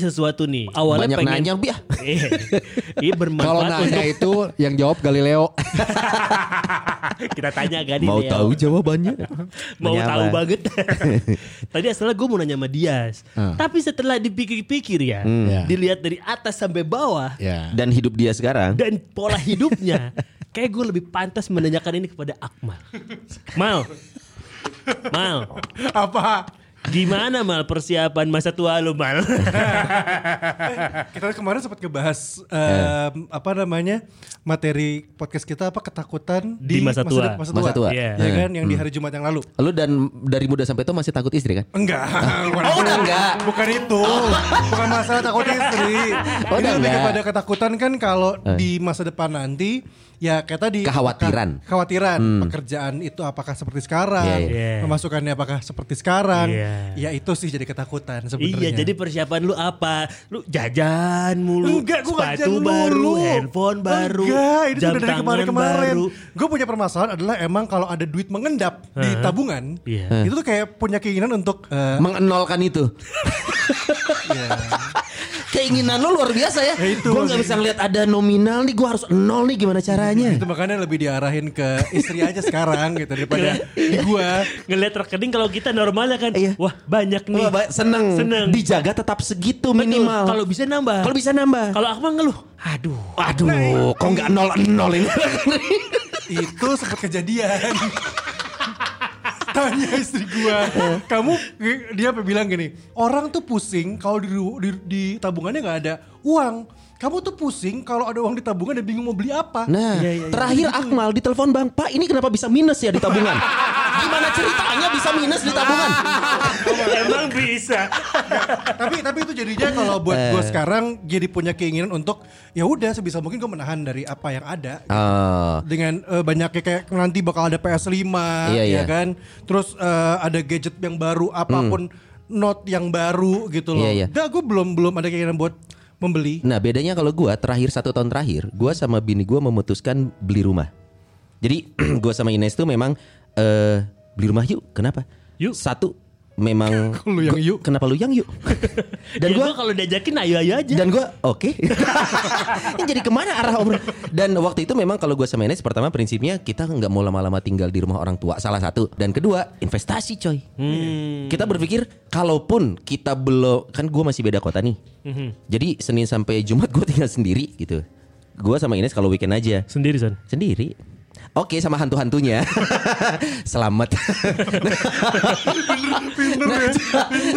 Sesuatu nih. Awalnya Banyak pengen nanya, Bi. Iya. Ini bermanfaat Kalau nanya untuk itu yang jawab Galileo. kita tanya Gadi Mau Leo. tahu jawabannya? Mau Nanya tahu apa? banget. Tadi asalnya gue mau nanya sama Dias. Ah. Tapi setelah dipikir-pikir ya, Ya. dilihat dari atas sampai bawah ya. Dan hidup dia sekarang. dan pola hidupnya, kayak gue lebih pantas menanyakan ini kepada Akmal. Mal, Mal, Apa? Gimana Mal persiapan masa tua lu Mal? Kita kemarin sempat ngebahas em, apa namanya materi podcast kita apa ketakutan Di masa tua. Masa, Masa tua. Iya. Ya kan yang di hari Jumat yang lalu. Lu dan dari muda sampai tua masih takut istri kan? Enggak. bukan Oh, itu. udah enggak? Bukan itu. Bukan masalah takut istri. Oh, Ini lebih enggak? kepada ketakutan kan kalau Eh. di masa depan nanti ya kayak tadi Kekhawatiran. kekhawatiran pekerjaan itu apakah seperti sekarang, Iya, iya. Iya. pemasukannya apakah seperti sekarang. Iya. Ya itu sih jadi ketakutan sebenarnya. Iya, jadi persiapan lu apa? Lu jajan mulu, Enggak, gue gak sepatu jajan baru, mulu. handphone baru, Enggak, ini jam sudah dari tangan kemarin-kemarin. baru. Gue punya permasalahan adalah emang kalau ada duit mengendap di Hah? tabungan, Iya. itu tuh kayak punya keinginan untuk eh, Mengenolkan itu. ya, Keinginan lu luar biasa ya. Ya, itu gue nggak maksudnya. bisa ngeliat ada nominal nih, gue harus nol nih gimana caranya? itu makanya lebih diarahin ke istri aja sekarang gitu daripada di gua. Ngeliat rekening kalau kita normalnya kan, Iya. wah banyak nih. Wah, ba- seneng. Seneng. Dijaga tetap segitu Betul, minimal. Kalau bisa nambah. Kalau bisa nambah. Kalau Akmal ngeluh, aduh. Aduh, kok nggak nol nol ini? itu sempat kejadian. Tanya istri gua, kamu dia apa bilang gini, orang tuh pusing kalau di, di, di tabungannya nggak ada uang. Kamu tuh pusing kalau ada uang di tabungan dan bingung mau beli apa. Nah, Iya, iya, iya. terakhir Akmal ditelepon Bang, Pak ini kenapa bisa minus ya di tabungan? Gimana ceritanya bisa minus di tabungan? Emang bisa. tapi tapi itu jadinya kalau buat Eh. gue sekarang jadi punya keinginan untuk ya udah sebisa mungkin gue menahan dari apa yang ada Oh, dengan eh, banyaknya kayak nanti bakal ada PS5 Iya, ya iya. kan terus eh, ada gadget yang baru apa pun note yang baru gitu loh Iya, iya. Enggak gue belum belum ada keinginan buat membeli Nah bedanya kalau gua terakhir satu tahun terakhir, gua sama bini gua memutuskan beli rumah. Jadi gua sama Ines tuh memang eh beli rumah yuk. Kenapa? Yuk. Satu memang Lu yang yuk. Kenapa lu yang yuk? Dan gua gua kalau diajakin ayo-ayo aja. dan gua oke. Ini jadi ke mana arah obrolan? Dan waktu itu memang kalau gua sama Ines pertama prinsipnya kita nggak mau lama-lama tinggal di rumah orang tua salah satu. Dan kedua investasi coy. Hmm. Kita berpikir kalaupun kita belum kan gua masih beda kota nih. Mhm. Jadi Senin sampai Jumat gue tinggal sendiri gitu. Gue sama Ines kalau weekend aja Sendiri Son. sendiri. Oke sama hantu-hantunya. Selamat. nah,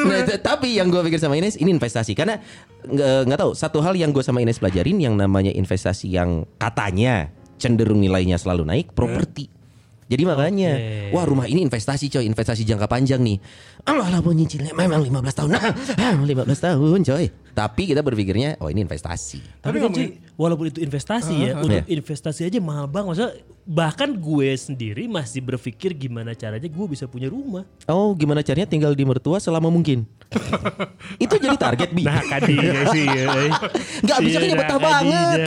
nah, t- tapi yang gue pikir sama Ines ini investasi karena nggak tahu satu hal yang gue sama Ines pelajarin yang namanya investasi yang katanya cenderung nilainya selalu naik properti. Jadi makanya, wah rumah ini investasi coy, investasi jangka panjang nih. Allah lah mau nyicilnya memang 15 tahun. Nah, 15 tahun coy. Tapi kita berpikirnya, oh ini investasi. Tapi Tapi kan cuy, walaupun itu investasi ya, untuk Iya. investasi aja mahal banget. Maksudnya bahkan gue sendiri masih berpikir gimana caranya gue bisa punya rumah. Oh, gimana caranya tinggal di mertua selama mungkin? Itu jadi target bi. Nah kadinya sih. Nggak bisa kan ya betah banget.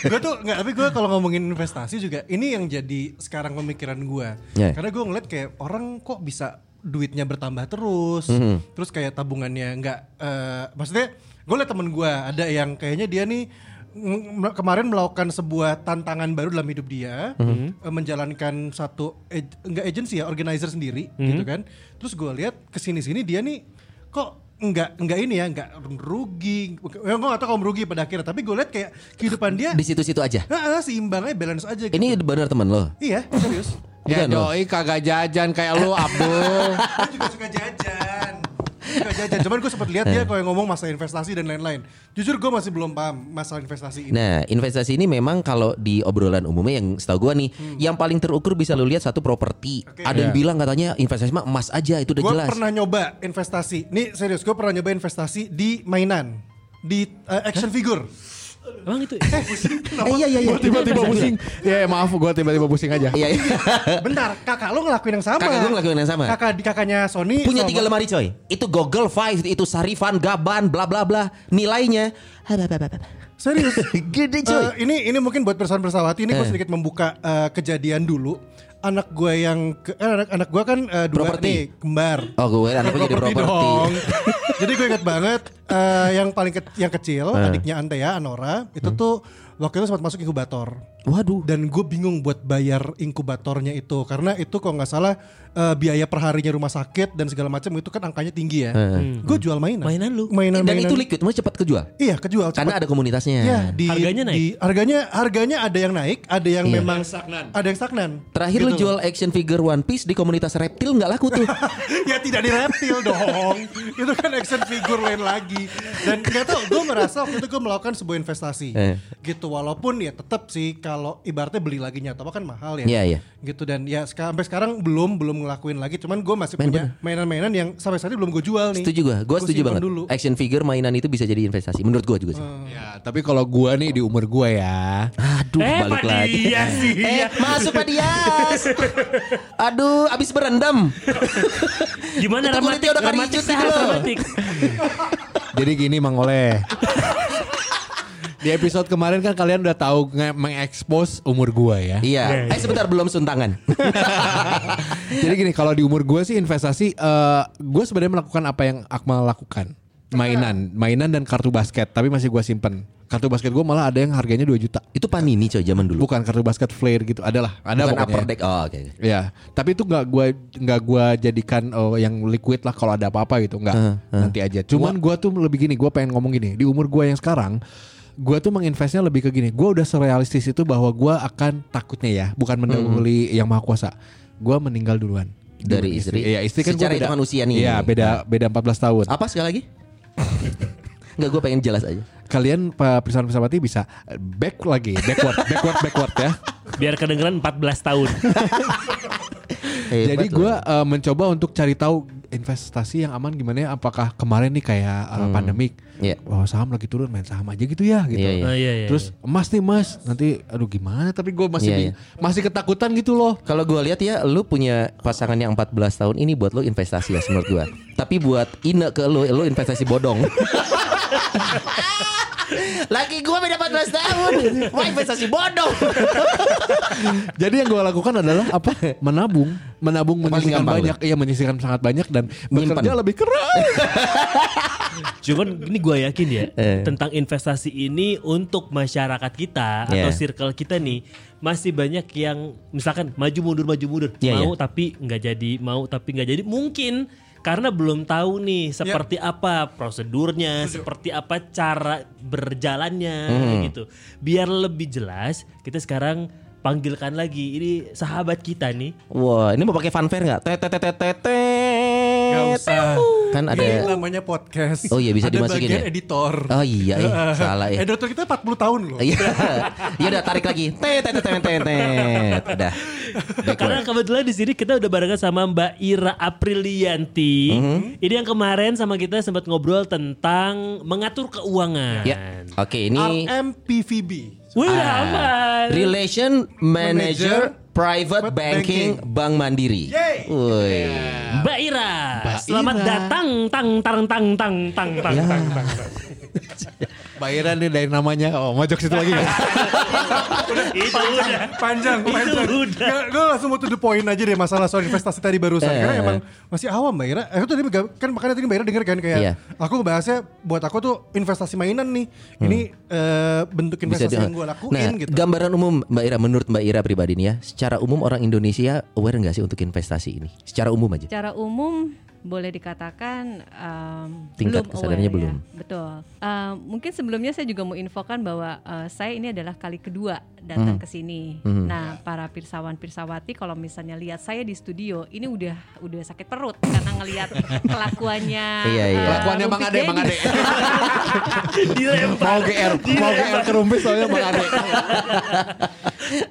gue tuh nggak tapi gue kalau ngomongin investasi juga ini yang jadi sekarang pemikiran gue Ya. karena gue ngeliat kayak orang kok bisa duitnya bertambah terus Mhm. terus kayak tabungannya nggak eh, maksudnya gue liat temen gue ada yang kayaknya dia nih kemarin melakukan sebuah tantangan baru dalam hidup dia Mhm. eh, menjalankan satu ag- nggak agency ya organizer sendiri Mhm. gitu kan terus gue lihat ke sini sini dia nih kok nggak nggak ini ya nggak rugi ya, gue gak tau kalau merugi pada akhirnya tapi gue lihat kayak kehidupan dia Di situ-situ aja. Nah, seimbangnya balance aja gitu. Ini benar teman lo. Iya, serius. Ya Bukan loh. doi kagak jajan kayak lu Abdul. Gue juga suka jajan. Suka jajan. Cuman gue sempat lihat dia kalau yang ngomong masalah investasi dan lain-lain. Jujur gue masih belum paham masalah investasi ini. Nah, investasi ini memang kalau di obrolan umumnya yang setahu gua nih, yang paling terukur bisa lu lihat satu properti. Oke. Ada yang Iya. bilang katanya investasi mah emas aja itu udah Gue jelas. pernah nyoba investasi. Nih serius, gue pernah nyoba investasi di mainan. Di uh, action figure. Emang itu? Eh, iya iya iya. Gua tiba-tiba pusing. Ya maaf gue tiba-tiba pusing aja. Iya iya. Bentar, kakak lo ngelakuin yang sama. Kakak gue ngelakuin yang sama. Kakak di kakaknya Sony. Punya tiga lemari coy. Itu Google Five, itu Sarifan, Gaban, bla bla bla. Nilainya Serius. gede coy. Eh, ini ini mungkin buat persoalan bersawati ini gue sedikit membuka eh, kejadian dulu. Anak gue yang ke, eh, anak anak gue kan eh, dua Properti. nih kembar. Oh gue anaknya jadi Properti. Jadi gue ingat banget eh, yang paling ke- yang kecil Eh. adiknya Antea Anora itu tuh waktu itu sempat masuk inkubator. Waduh. Dan gue bingung buat bayar inkubatornya itu karena itu kalau nggak salah eh, biaya perharinya rumah sakit dan segala macam itu kan angkanya tinggi ya. Gue jual mainan. Mainan lu? Mainan, Dan mainan. itu liquid, mau cepat kejual. Iya kejual. cepat. Karena ada komunitasnya. Iya, di, Harganya naik? di- harganya harganya ada yang naik, ada yang Iya. memang ada yang stagnan. Terakhir lu Gitu. jual action figure One Piece di komunitas reptil nggak laku tuh. ya tidak di reptil dong. itu kan action figure lain lagi. Dan nggak tahu, gue merasa waktu itu gue melakukan sebuah investasi. Eh. Gitu walaupun ya tetap sih kalau ibaratnya beli lagi nyata kan mahal ya. Iya, iya. Gitu dan ya sampai sekarang belum belum ngelakuin lagi. Cuman gue masih Main punya mainan-mainan yang sampai saat ini belum gue jual nih. Setuju gue, gue Gua setuju banget. Dulu. Action figure mainan itu bisa jadi investasi. Menurut gue juga sih. Ya, tapi kalau gue nih di umur gue ya. Aduh, Eh, balik Pak lagi. Dias sih. Eh, masuk Pak Dias. Aduh, abis berendam. Gimana kulitnya udah Ramatik hijau sehat, gitu. Ramatik. Jadi gini Mang Oleh. Di episode kemarin kan kalian udah tahu nge- mengekspos umur gua ya. Iya. Eh sebentar belum suntangan. Jadi gini kalau di umur gue sih investasi eh gue sebenarnya melakukan apa yang Akmal lakukan. Mainan, mainan dan kartu basket, tapi masih gue simpen. Kartu basket gue malah ada yang harganya 2 juta. itu panini coy zaman dulu. Bukan kartu basket flare gitu, adalah, ada Bukan pokoknya. upper deck. Oh, oke. oke. Ya, tapi itu nggak gua nggak gua jadikan oh, yang liquid lah kalau ada apa-apa gitu, nggak. Heeh, heeh. Nanti aja. Cuman gua tuh lebih gini, gua pengen ngomong gini, di umur gua yang sekarang gua tuh menginvestnya lebih ke gini. Gua udah serealistis itu bahwa gua akan takutnya ya, bukan mendahului yang maha kuasa. Gua meninggal duluan. Dari istri? Iya, istri kan Secara beda. hitungan usia nih. Iya, beda beda 14 tahun. Apa sekali lagi? Enggak, gue pengen jelas aja. Kalian Pak Pirsawan Pirsawati bisa back lagi, backward, backward, backward ya. Biar kedengeran 14 tahun. Hebat Jadi gue uh, mencoba untuk cari tahu investasi yang aman gimana ya. Apakah kemarin nih kayak uh, pandemik, Iya. wah saham lagi turun main saham aja gitu ya gitu. Iya, iya. Oh, iya, iya, Terus emas nih mas, nanti aduh gimana? Tapi gue masih Iya, bing- masih ketakutan gitu loh. Kalau gue lihat ya, lu punya pasangan yang 14 tahun ini buat lu investasi ya menurut gue. Tapi buat ine ke lu, lu investasi bodong. Laki gue beda 14 tahun, wah investasi bodong. Jadi yang gue lakukan adalah apa? Menabung, menabung menyisihkan banyak, iya menyisihkan sangat banyak dan Nyimpen. bekerja lebih keras. Cuman ini gue yakin ya Eh. tentang investasi ini untuk masyarakat kita atau circle kita nih masih banyak yang misalkan maju mundur maju mundur Yeah, mau yeah. tapi nggak jadi mau tapi nggak jadi mungkin karena belum tahu nih seperti apa prosedurnya seperti apa cara berjalannya Hmm. gitu. Biar lebih jelas kita sekarang panggilkan lagi. Ini sahabat kita nih. Wah, ini mau pakai fanfare nggak? Tet Gak usah. Kan Ini ada. namanya podcast. Oh iya, bisa ada dimasukin bagian ya? editor. Oh iya, eh, salah ya. Editor kita 40 tahun loh. Iya, ya udah tarik lagi. Tet tet tet tet tet. Udah. Karena kebetulan di sini kita udah barengan sama Mbak Ira Aprilianti. Mhm. Ini yang kemarin sama kita sempat ngobrol tentang mengatur keuangan. Ya, oke ini RMPVB. Wih, Ah, aman. Relation Manager Private Private Banking Bank Mandiri. Yeay. Woi. Mbak Ira, selamat datang tang tang tang tang tang tang Ya. tang tang. Bayaran nih dari namanya. Oh, mau jok situ lagi nggak? Itu udah. Panjang, panjang. udah. Gue langsung mau to the point aja deh masalah soal investasi tadi barusan. Eh. Karena emang masih awam Mbak Ira. Aku tadi nggak- kan makanya tadi Mbak Ira denger kan kayak Iya. aku ngebahasnya buat aku tuh investasi mainan nih. Ini eh, bentuk investasi di- yang gue lakuin nah, gitu. gambaran umum Mbak Ira menurut Mbak Ira pribadi nih ya, secara umum orang Indonesia aware nggak sih untuk investasi ini? Secara umum aja. Secara umum boleh dikatakan um, Tingkat belum kesadarannya aware belum. Ya. Betul. Um, mungkin sebelumnya saya juga mau infokan bahwa uh, saya ini adalah kali kedua datang ke sini. Nah, para pirsawan pirsawati kalau misalnya lihat saya di studio, ini udah udah sakit perut karena ngelihat kelakuannya. Iya, iya. uh, Kelakuannya Bang Ade, Bang. Ade. mau GR, mau GR ke Rumpis soalnya Bang Ade.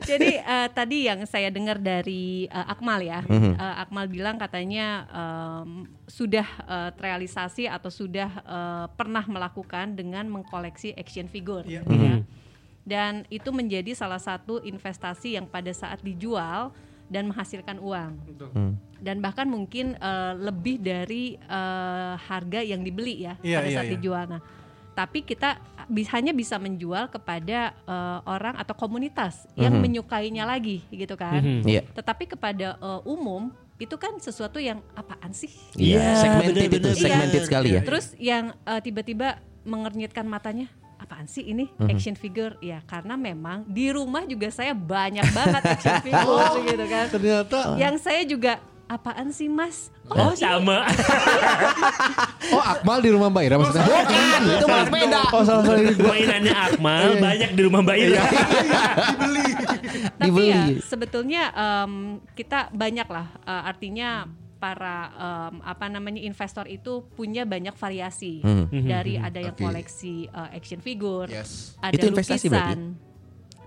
Jadi eh, tadi yang saya dengar dari eh, Akmal ya. Eh, Akmal bilang katanya em, sudah eh, terrealisasi atau sudah eh, pernah melakukan dengan mengkoleksi action figure, Iya. gitu ya. Dan itu menjadi salah satu investasi yang pada saat dijual dan menghasilkan uang. Hmm. Dan bahkan mungkin eh, lebih dari eh, harga yang dibeli ya Iya, pada iya, saat iya. dijual. Nah, tapi kita bi- hanya bisa menjual kepada eh, orang atau komunitas yang menyukainya lagi gitu kan. Iya. Tetapi kepada eh, umum itu kan sesuatu yang apaan sih? Iya, Iya, segmented itu, segmented Iya. sekali ya. Terus yang eh, tiba-tiba mengernyitkan matanya, apaan sih ini action figure? Ya karena memang di rumah juga saya banyak banget action figure gitu kan. Ternyata Yang saya juga apaan sih mas? Oh sama. Oh Akmal di rumah Mbak Ira maksudnya? Bukan, itu malah beda. Oh salah salah ini gua. Mainannya Akmal banyak di rumah Mbak Ira. Tapi Dibeli. ya sebetulnya em, kita banyak lah eh, artinya para em, apa namanya investor itu punya banyak variasi Hmm. dari ada yang Oke. koleksi eh, action figure, Yes. ada Itu investasi berarti? lukisan. Bisa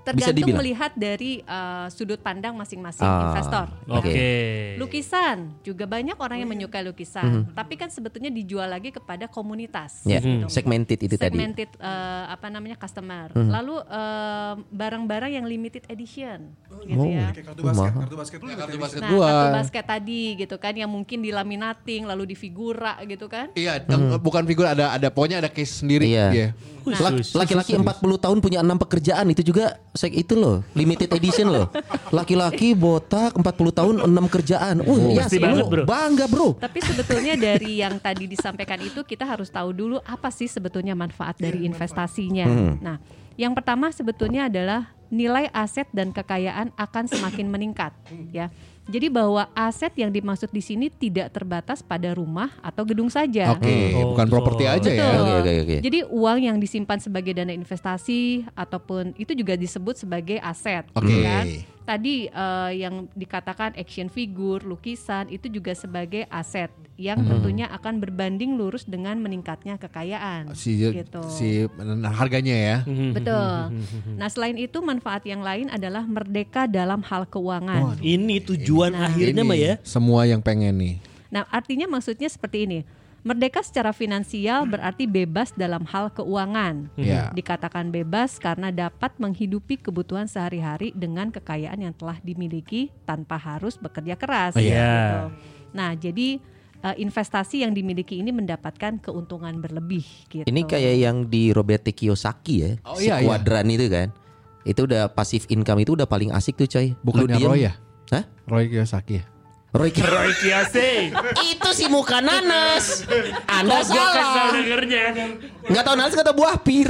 Tergantung melihat dari eh, sudut pandang masing-masing Ah, investor. Oke. Oke. Lukisan juga banyak orang yang menyukai lukisan, tapi kan sebetulnya dijual lagi kepada komunitas. Ya, gitu. segmented itu tadi. segmented eh, apa namanya customer. Lalu eh, barang-barang yang limited edition gitu ya. Kayak kartu basket, kartu basket lu Kartu juga basket Nah, gua. kartu basket tadi gitu kan yang mungkin dilaminating lalu difigura gitu kan. Iya, yang- bukan figur ada ada pokoknya ada case sendiri. Iya. Iya. Lak- Laki-laki 40 tahun punya enam pekerjaan itu juga sek itu loh, limited edition loh. Laki-laki botak 40 tahun enam kerjaan. Uh, ya Pasti banget, bro. bangga, Bro. Tapi sebetulnya dari yang tadi disampaikan itu kita harus tahu dulu apa sih sebetulnya manfaat dari investasinya. Nah, yang pertama sebetulnya adalah nilai aset dan kekayaan akan semakin meningkat, ya. Jadi bahwa aset yang dimaksud di sini tidak terbatas pada rumah atau gedung saja. Oke, Oh, bukan properti aja ya. Betul. Oke, oke, oke. Jadi uang yang disimpan sebagai dana investasi ataupun itu juga disebut sebagai aset, Oke. gitu kan? Tadi eh, yang dikatakan action figure, lukisan itu juga sebagai aset yang Hmm. tentunya akan berbanding lurus dengan meningkatnya kekayaan. Si gitu. si nah, harganya ya. Betul. Nah, selain itu manfaat yang lain adalah merdeka dalam hal keuangan. Ini tujuan akhirnya Ini mah ya. Semua yang pengen nih. Nah, artinya maksudnya seperti ini. Merdeka secara finansial berarti bebas dalam hal keuangan. Iya. Dikatakan bebas karena dapat menghidupi kebutuhan sehari-hari dengan kekayaan yang telah dimiliki tanpa harus bekerja keras. Iya. gitu. Nah, jadi eh, investasi yang dimiliki ini mendapatkan keuntungan berlebih. Gitu. Ini kayak yang di Robert Kiyosaki ya, Oh, si iya, iya. kuadran itu kan. Itu udah passive income itu udah paling asik tuh coy. Bukannya Roy ya? Hah? Roy Kiyosaki ya? Roy Kiy- Roy Kiyose. itu si muka nanas. Anda Kok gua kesel salah. dengernya. Nggak tahu nanas nggak tahu buah pir.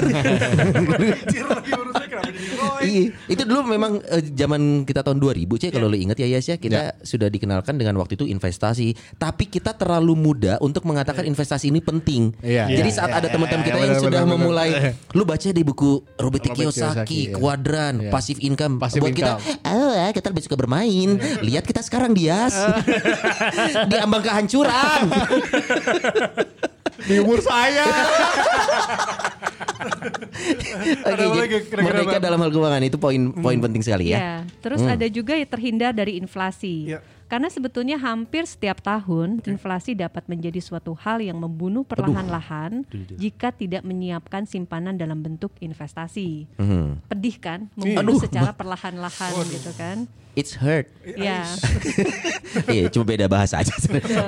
Iya, itu dulu memang eh, zaman kita tahun 2000 cek kalau lu ingat ya Yas ya kita sudah dikenalkan dengan waktu itu investasi, tapi kita terlalu muda untuk mengatakan investasi ini penting. Iya, Jadi iya, saat iya, ada iya, teman-teman iya, kita yang sudah memulai, lu baca di buku Robert Kiyosaki, Kiyosaki, iya. kuadran, Iya. passive income, Passive buat kita, oh ya, kita lebih suka bermain. Lihat kita sekarang Dias, di ambang kehancuran. Di umur saya. Oke, kira-kira, merdeka dalam hal keuangan itu poin poin penting sekali ya. Ya, terus ada juga yang terhindar dari inflasi. Iya. Karena sebetulnya hampir setiap tahun inflasi dapat menjadi suatu hal yang membunuh perlahan-lahan jika tidak menyiapkan simpanan dalam bentuk investasi. Mhm. Pedih kan, membunuh secara perlahan-lahan gitu kan. It's hurt. Ya. Iya, cuma beda bahasa aja.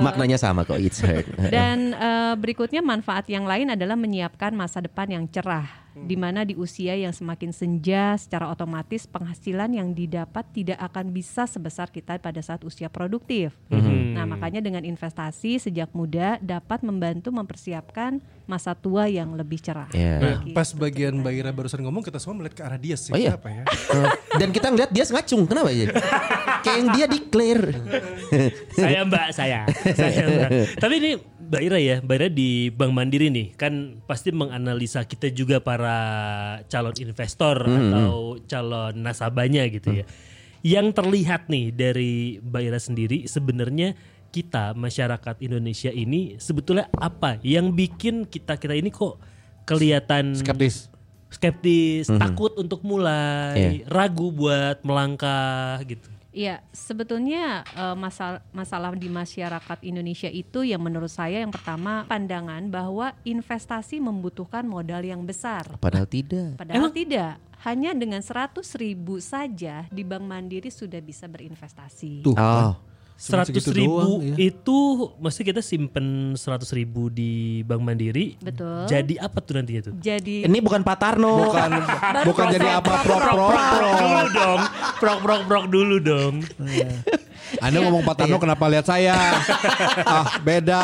Maknanya sama kok. It's hurt. Dan eh, berikutnya manfaat yang lain adalah menyiapkan masa depan yang cerah, di mana di usia yang semakin senja, secara otomatis penghasilan yang didapat tidak akan bisa sebesar kita pada saat usia produktif. Nah, makanya dengan investasi sejak muda dapat membantu mempersiapkan masa tua yang lebih cerah. Iya. Nah, Gitu. pas bagian Mbak Ira barusan ngomong kita semua melihat ke arah dia sih. Oh iya? Kenapa ya? Dan kita ngeliat dia ngacung. Kenapa ya? Kayak yang dia declare. saya mbak saya saya mbak tapi ini mbak Ira ya mbak Ira di Bank Mandiri nih kan pasti menganalisa kita juga para calon investor atau calon nasabahnya gitu ya yang terlihat nih dari mbak Ira sendiri sebenarnya kita masyarakat Indonesia ini sebetulnya apa yang bikin kita kita ini kok kelihatan Skeptis. skeptis, takut untuk mulai, ragu buat melangkah gitu. Iya, sebetulnya eh, masalah masalah di masyarakat Indonesia itu yang menurut saya yang pertama pandangan bahwa investasi membutuhkan modal yang besar. Padahal tidak. Padahal tidak. Hanya dengan 100 ribu saja di Bank Mandiri sudah bisa berinvestasi. Tuh. Oh. Seratus ribu doang, ya. itu maksudnya kita simpen seratus ribu di Bank Mandiri. Betul. Jadi apa tuh nantinya tuh? Jadi Ini bukan Pak Tarno. Bukan bukan jadi apa prok prok Prok prok. dulu dong, prok prok prok dulu dong. Anda ngomong Pak Tarno kenapa lihat saya? ah beda.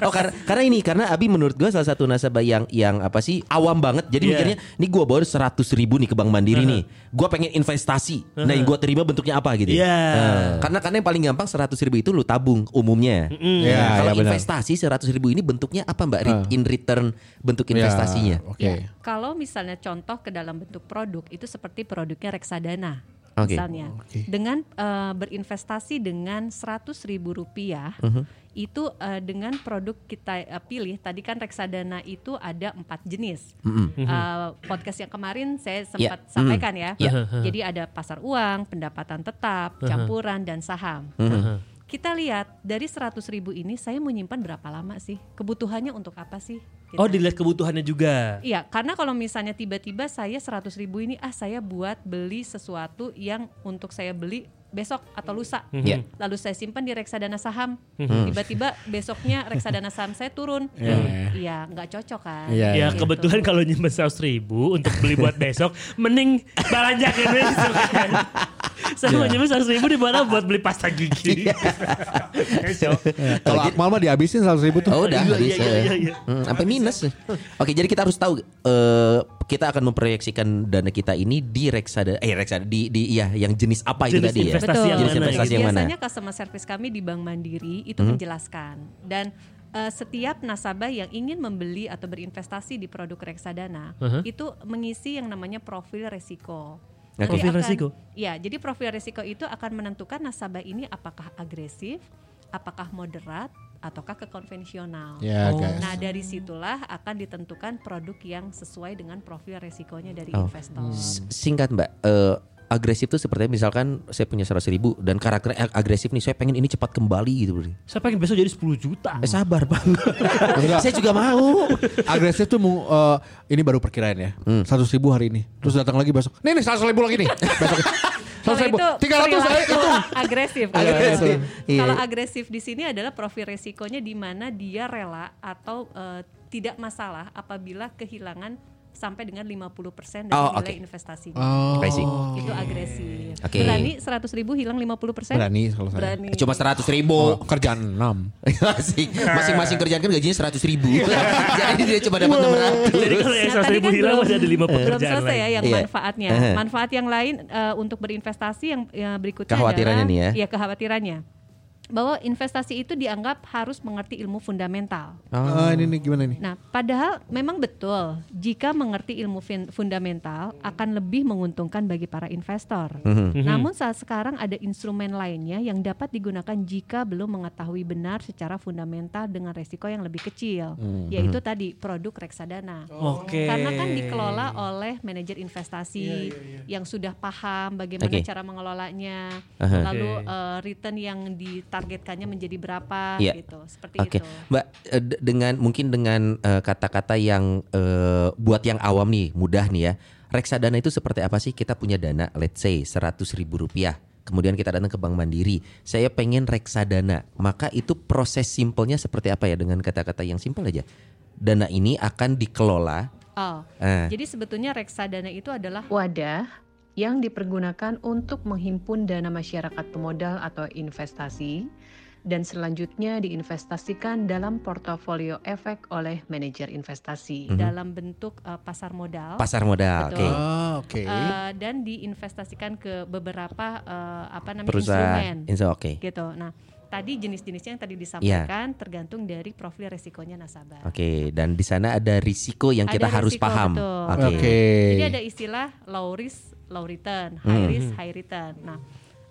Oh karena karena ini karena Abi menurut gue salah satu nasabah yang yang apa sih awam banget. Jadi Iya. mikirnya, nih gue baru seratus ribu nih ke Bank Mandiri nih. Gue pengen investasi. Nah yang gue terima bentuknya apa gitu? Iya. Nah, karena karena yang paling gampang seratus ribu itu lu tabung umumnya. Iya, Nah, kalau iya benar. investasi seratus ribu ini bentuknya apa mbak? Re- In return bentuk investasinya. Ya, Oke. Ya, kalau misalnya contoh ke dalam bentuk produk itu seperti produknya reksadana. Oke. Misalnya Oke. dengan eh, berinvestasi dengan 100 ribu rupiah Mhm. itu eh, dengan produk kita eh, pilih tadi kan reksadana itu ada empat jenis. Eh, podcast yang kemarin saya sempat Ya. sampaikan ya. Ya. Jadi ada pasar uang, pendapatan tetap, campuran dan saham. Kita lihat dari 100 ribu ini saya mau nyimpan berapa lama sih? Kebutuhannya untuk apa sih? Gitu. Oh dilihat kebutuhannya juga. Iya, karena kalau misalnya tiba-tiba saya 100 ribu ini ah saya buat beli sesuatu yang untuk saya beli besok atau lusa, Iya. lalu saya simpan di reksadana saham, tiba-tiba besoknya reksadana saham saya turun, iya nggak cocok kan? Iya, Ya Gitu. kebetulan kalau nyimpen seratus ribu untuk beli buat besok, mending belanjakan besok kan. Saya mau nyimpen seratus ribu di mana buat beli pasta gigi. besok. Kalau Akmal mah dihabisin seratus ribu tuh. Oh udah Iya, habis. iya, iya, iya, iya. Hmm, sampai minus. Oke, jadi kita harus tahu eh, kita akan memproyeksikan dana kita ini di reksadana eh reksadana di di iya yang jenis apa itu Jenis tadi ya. investasi Betul. yang Jenis mana investasi gitu. yang mana? Biasanya customer service kami di Bank Mandiri itu menjelaskan dan eh, setiap nasabah yang ingin membeli atau berinvestasi di produk reksadana itu mengisi yang namanya profil resiko. Jadi Profil akan- resiko? Ya, jadi profil resiko itu akan menentukan nasabah ini apakah agresif, apakah moderat, ataukah ke konvensional. Ya guys. Nah dari situlah akan ditentukan produk yang sesuai dengan profil resikonya dari Oh. investor. S- Singkat Mbak, eh, agresif tuh sepertinya misalkan saya punya seratus ribu dan karakternya ag- agresif nih, saya pengen ini cepat kembali gitu. Bro. Saya pengen besok jadi 10 juta. Eh sabar bang, saya juga mau. Agresif tuh mau eh, ini baru perkiraan ya. Seratus ribu hari ini. Terus datang lagi besok. Nih nih seratus ribu lagi nih. Besok. Kalau Seratus ribu. itu Tiga ratus perilaku agresif. Agresif. Iya. Kalau agresif di sini adalah profil resikonya di mana dia rela atau eh, tidak masalah apabila kehilangan sampai dengan 50% dari Oh, nilai oke. investasinya. Oh. See. Itu agresif. Oke. Berani 100 ribu hilang 50%? Berani kalau saya. Berani. Cuma seratus Oh, ribu. kerjaan enam. Asik. Masing-masing kerjaan kan gajinya seratus ribu. Jadi dia cuma dapat enam ratus. Jadi kalau yang Nah, 100 tadi ribu kan hilang belum- masih ada 5 belum pekerjaan selesai lain. ya yang Iya. manfaatnya. Eh. Manfaat yang lain eh, untuk berinvestasi yang, yang berikutnya Kekhawatirannya adalah nih ya. Iya, kekhawatirannya. Bahwa investasi itu dianggap harus mengerti ilmu fundamental. Ah, ini nih gimana nih? Nah, padahal memang betul jika mengerti ilmu fin- fundamental akan lebih menguntungkan bagi para investor. Namun saat sekarang ada instrumen lainnya yang dapat digunakan jika belum mengetahui benar secara fundamental dengan resiko yang lebih kecil, yaitu tadi produk reksadana. Oke. Karena kan dikelola oleh manajer investasi yang sudah paham bagaimana Oke. cara mengelolanya, Aha. lalu Oke. eh, return yang ditargetkannya menjadi berapa Iya. gitu, seperti Oke, itu. Mbak, eh, dengan mungkin dengan eh, kata-kata yang eh, buat yang awam nih, mudah nih ya. Reksadana itu seperti apa sih? Kita punya dana, let's say 100 ribu rupiah. Kemudian kita datang ke Bank Mandiri. Saya pengen reksadana. Maka itu proses simpelnya seperti apa ya? Dengan kata-kata yang simpel aja. Dana ini akan dikelola. Oh, Eh. jadi sebetulnya reksadana itu adalah wadah yang dipergunakan untuk menghimpun dana masyarakat pemodal atau investasi dan selanjutnya diinvestasikan dalam portofolio efek oleh manajer investasi dalam bentuk eh, pasar modal Pasar modal. Oke. Betul. Ah, oke. eh, dan diinvestasikan ke beberapa eh, apa namanya Perusahaan. instrumen Oke. gitu. Nah, tadi jenis-jenisnya yang tadi Iya. disampaikan tergantung dari profil resikonya nasabah. Oke, dan di sana ada risiko yang kita Ada harus risiko, paham. betul. Oke. Oke. Jadi ada istilah low risk, low return, high Hmm. risk, high return. Nah,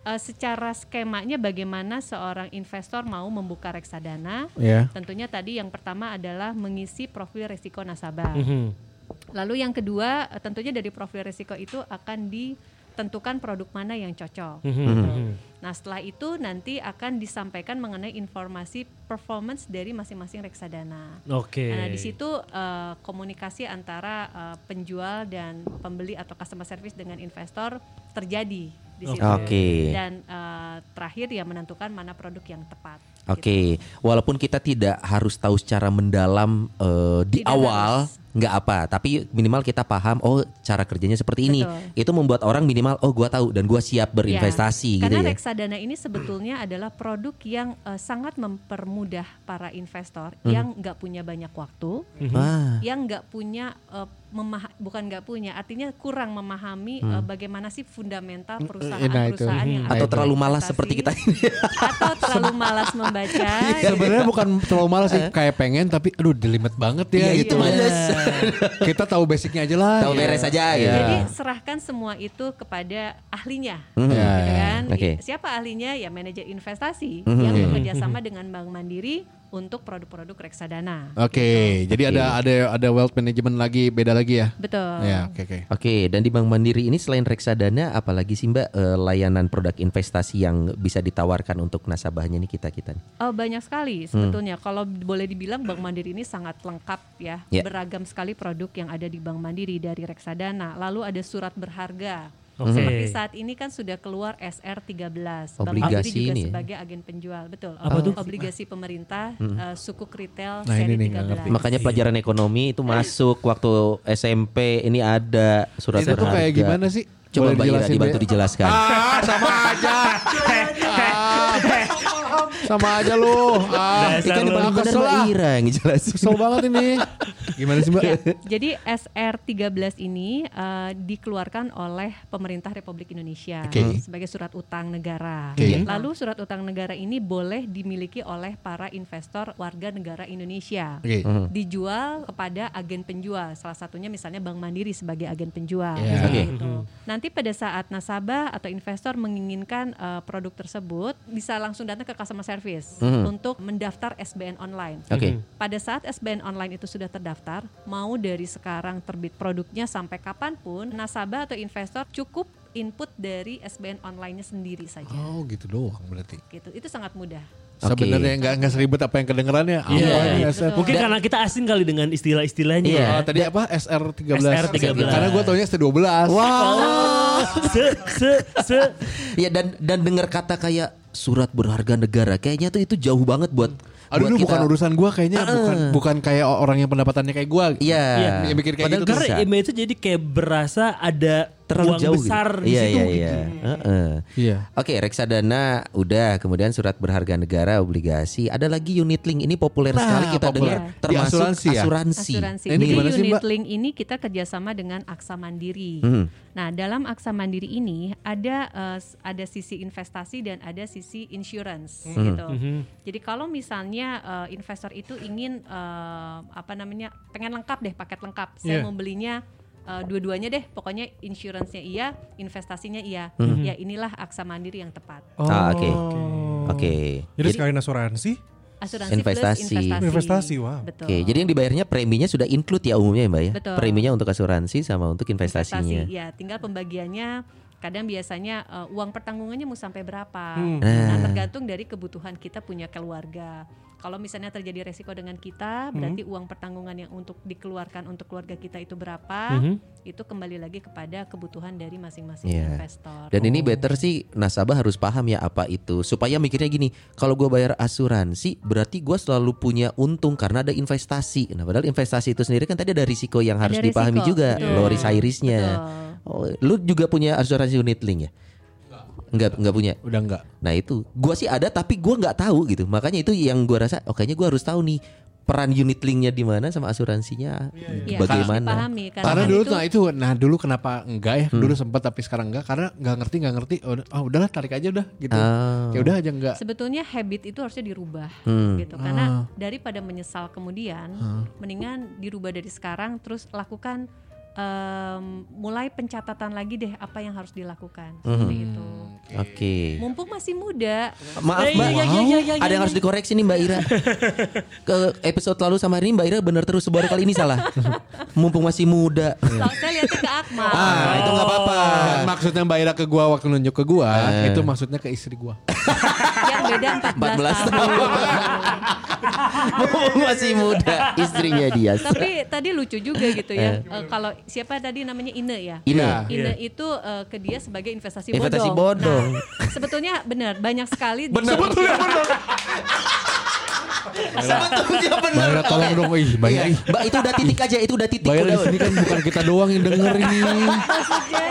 eh, secara skemanya bagaimana seorang investor mau membuka reksadana? Ya. Tentunya tadi yang pertama adalah mengisi profil resiko nasabah. Mhm. Lalu yang kedua, eh, tentunya dari profil risiko itu akan ditentukan produk mana yang cocok. gitu. Nah, setelah itu nanti akan disampaikan mengenai informasi performance dari masing-masing reksadana. Oke. Nah, di situ eh, komunikasi antara eh, penjual dan pembeli atau customer service dengan investor terjadi di situ. Oke. Dan eh, terakhir ya menentukan mana produk yang tepat. Oke, walaupun kita tidak harus tahu secara mendalam eh, di Tidak awal, harus. Nggak apa, tapi minimal kita paham, oh cara kerjanya seperti ini. Betul. Itu membuat orang minimal, oh gua tahu dan gua siap berinvestasi Ya, gitu karena ya. reksadana ini sebetulnya adalah produk yang eh, sangat mempermudah para investor Hmm. yang nggak punya banyak waktu, Wah, yang nggak punya eh, memaha- bukan nggak punya, artinya kurang memahami Hmm. eh, bagaimana sih fundamental nah itu. perusahaan-perusahaan yang atau ada terlalu malas investasi. seperti kita ini. atau terlalu malas membaca. Sebenarnya bukan terlalu malas sih, kayak pengen tapi aduh delimet banget ya Iya, gitu. itu males. Kita tahu basicnya aja lah. Tahu beres aja Iya. ya. Jadi serahkan semua itu kepada ahlinya, Mhm. gitu Ya, ya. kan? Oke. Siapa ahlinya? Ya manajer investasi Mhm. yang Oke. bekerja sama dengan Bank Mandiri untuk produk-produk reksadana. Oke, jadi ada ada ada wealth management lagi beda lagi ya. Betul. Ya, oke oke. Oke, dan di Bank Mandiri ini selain reksadana, apalagi sih Mbak eh, layanan produk investasi yang bisa ditawarkan untuk nasabahnya nih kita kita. nih? Oh banyak sekali sebetulnya. Kalau boleh dibilang Bank Mandiri ini sangat lengkap ya, Ya. beragam sekali produk yang ada di Bank Mandiri dari reksadana. Lalu ada surat berharga. Oke. Seperti saat ini kan sudah keluar SR13. Bank Mandiri Obligasi juga ini ya? sebagai agen penjual, betul. Apa tuh? Obligasi pemerintah eh, sukuk retail Nah, seri ini nih, nggak 13. ngerti. Makanya pelajaran ekonomi itu masuk waktu SMP ini ada surat Itu berharga. kayak gimana sih? Coba Mbak Ira dijelasin, dibantu dijelaskan. Ah, sama aja. Ah, sama aja lu. Ah, Dasar Ikan lu. paling benar Kesel Mbak ah. Ira yang. Kesel banget ini. Gimana sih, Mbak? Ya, jadi SR13 ini eh, dikeluarkan oleh pemerintah Republik Indonesia Oke. sebagai surat utang negara. Oke. Lalu surat utang negara ini boleh dimiliki oleh para investor warga negara Indonesia. Oke. Dijual kepada agen penjual, salah satunya misalnya Bank Mandiri sebagai agen penjual. Ya. Seperti Oke. itu. Nanti pada saat nasabah atau investor menginginkan eh, produk tersebut, bisa langsung datang ke customer service untuk mendaftar SBN online. Oke. Pada saat SBN online itu sudah terdaftar, mau dari sekarang terbit produknya sampai kapan pun, nasabah atau investor cukup input dari SBN online-nya sendiri saja. Oh, gitu doang berarti. Gitu. Itu sangat mudah. Oke. Sebenarnya nggak nggak seribet apa yang kedengerannya. Apa Iya. ini Betul. SR? Mungkin karena kita asing kali dengan istilah-istilahnya. Iya. Oh, tadi apa SR13? SR13. Karena gue taunya ST12. Oh, se se se Ya dan dan dengar kata kayak surat berharga negara, kayaknya tuh itu jauh banget buat Aduh, buat kita- bukan urusan gua kayaknya Ah. bukan bukan kayak orang yang pendapatannya kayak gua. Iya. Yang mikir kayak Padahal gitu karena itu jadi kayak berasa ada terlalu uang jauh besar gitu. di iya, situ iya, gitu. Iya, Heeh. Iya. Oke, reksadana udah, kemudian surat berharga negara, obligasi, ada lagi unit link. Ini populer Nah, sekali kita populer. dengar Di termasuk asuransi ya? asuransi. Asuransi. Ini Jadi sih, unit link ini kita kerjasama dengan Aksa Mandiri. Hmm. Nah, dalam Aksa Mandiri ini ada s- ada sisi investasi dan ada sisi insurance gitu. Jadi kalau misalnya eh, investor itu ingin eh, apa namanya pengen lengkap deh paket lengkap, saya Iya. mau belinya eh, dua-duanya deh, pokoknya insurance-nya iya, investasinya iya. Ya inilah Aksa Mandiri yang tepat. Ah, oke. Oh. Oke. Jadi sekalian asuransi, Asuransi Investasi. plus investasi. Investasi, wow. Betul. Oke, jadi yang dibayarnya preminya sudah include ya umumnya ya Mbak ya? Betul. Preminya untuk asuransi sama untuk investasinya. Investasi, ya tinggal pembagiannya kadang biasanya uh, uang pertanggungannya mau sampai berapa Hmm. nah Nah. tergantung dari kebutuhan kita punya keluarga kalau misalnya terjadi resiko dengan kita berarti Hmm. uang pertanggungan yang untuk dikeluarkan untuk keluarga kita itu berapa itu kembali lagi kepada kebutuhan dari masing-masing Iya. investor Dan ini better sih nasabah harus paham ya apa itu supaya mikirnya gini kalau gue bayar asuransi berarti gue selalu punya untung karena ada investasi. Nah padahal investasi itu sendiri kan tadi ada risiko yang harus Ada dipahami risiko, juga betul. high risknya. Betul. Oh, lu juga punya asuransi unit link ya? Enggak, enggak punya. Udah enggak. Nah itu, gua sih ada tapi gua nggak tahu gitu. Makanya itu yang gua rasa, oh kayaknya gua harus tahu nih peran unit linknya di mana sama asuransinya Ya, harus bagaimana. dipahami karena, Karena kan dulu itu nah itu nah dulu kenapa enggak ya? Hmm. Dulu sempat tapi sekarang enggak karena nggak ngerti nggak ngerti. Oh, oh udahlah tarik aja udah gitu. Ah. Ya udah aja enggak. sebetulnya habit itu harusnya dirubah Hmm. gitu karena daripada menyesal kemudian mendingan dirubah dari sekarang terus lakukan em, mulai pencatatan lagi deh apa yang harus dilakukan Mhm. seperti itu. Oke. Mumpung masih muda, Maaf Eh, Mbak, iya, iya, iya, iya, ada yang iya. harus dikoreksi nih Mbak Ira. Ke episode lalu sama hari ini Mbak Ira benar terus baru kali ini salah. Mumpung masih muda. saya lihatnya ke Akmal. Ah, itu nggak apa-apa. Maksudnya Mbak Ira ke gua waktu nunjuk ke gua, Eh. itu maksudnya ke istri gua. Beda 14, 14 tahun. Masih muda istrinya dia. Tapi tadi lucu juga gitu ya. Eh, kalau siapa tadi namanya Ine ya? Ini Ine Iya. itu eh, ke dia sebagai investasi, Investasi bodong. bodong. Nah, sebetulnya benar banyak sekali. Benar. sebetulnya Mbak benar. Tolong dong, ih Mbak Ira. ih. Mbak itu udah titik aja, itu udah titik. Ira di sini kan bukan kita doang yang denger ini. maksudnya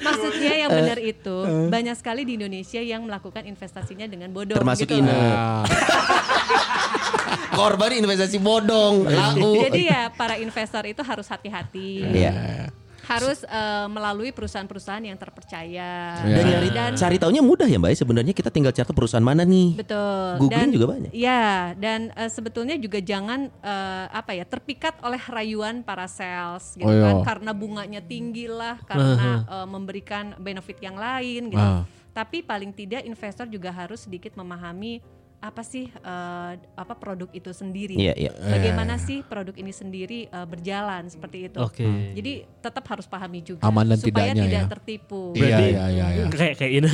maksudnya yang benar itu banyak sekali di Indonesia yang melakukan investasinya dengan bodong Termasuk gitu. Ine. Nah, Korban investasi bodong, lau. Jadi ya para investor itu harus hati-hati. Iya. Harus eh, melalui perusahaan-perusahaan yang terpercaya. Iya. Dan nyari cari taunya mudah ya Mbak. ya. Sebenarnya kita tinggal cari perusahaan mana nih. Betul. Googling juga banyak. Ya, dan eh, sebetulnya juga jangan eh, apa ya terpikat oleh rayuan para sales gitu Oh, iya. kan karena bunganya tinggi lah, karena eh, memberikan benefit yang lain gitu. Ah. Tapi paling tidak investor juga harus sedikit memahami apa sih eh, apa produk itu sendiri. Iya, iya. Bagaimana sih produk ini sendiri eh, berjalan seperti itu. Oke. Jadi tetap harus pahami juga Aman dan supaya tidaknya tidak ya. tertipu. Iya, Berarti- iya, iya, iya. Kayak kayak ini.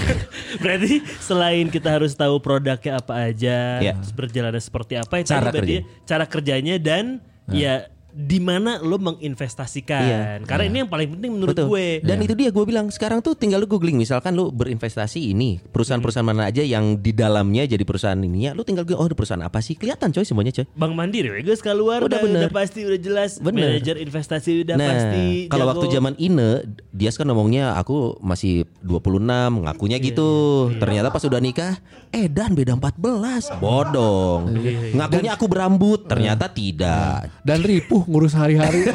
Berarti selain kita harus tahu produknya apa aja, Iya. terus berjalannya seperti apa, ya Cara kerja. cara kerjanya dan ya di mana lo menginvestasikan. Iya. Karena ini yang paling penting menurut Betul. gue. Dan itu dia gue bilang sekarang tuh tinggal lu googling misalkan lu berinvestasi ini perusahaan-perusahaan mana aja yang di dalamnya jadi perusahaan ini ya lu tinggal googling, oh ada perusahaan apa sih kelihatan coy semuanya coy. Bank Mandiri, gue sekali luar Udah udah, bener. udah pasti udah jelas. Bener. Manajer investasi udah nah pasti. kalau waktu zaman Ine dia kan ngomongnya aku masih 26 ngakunya Iya, gitu. Ternyata pas udah nikah eh dan beda 14 bodong. Iya, Ngakunya aku berambut ternyata tidak. Dan ripuh ngurus hari-hari.